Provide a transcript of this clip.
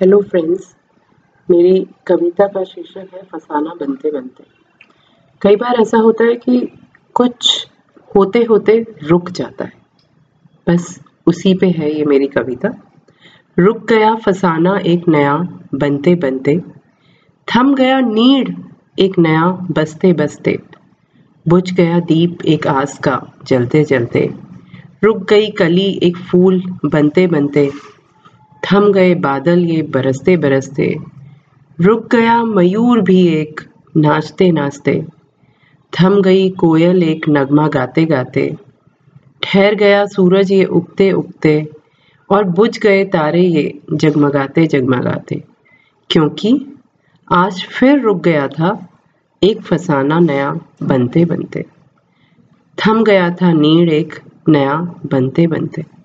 Hello friends मेरी कविता का शीर्षक है फसाना बनते बनते। कई बार ऐसा होता है कि कुछ होते होते रुक जाता है। बस उसी पे है ये मेरी कविता। रुक गया फसाना एक नया, बनते बनते। थम गया नीड एक नया, बसते बसते। बुझ गया दीप एक आस का, जलते जलते। रुक गई कली एक फूल, बनते बनते। थम गए बादल ये बरसते बरसते। रुक गया मयूर भी एक, नाचते नाचते। थम गई कोयल एक नगमा गाते गाते। ठहर गया सूरज ये उगते उगते, और बुझ गए तारे ये जगमगाते जगमगाते। क्योंकि आज फिर रुक गया था एक फसाना नया बनते बनते। थम गया था नीड़ एक नया बनते बनते।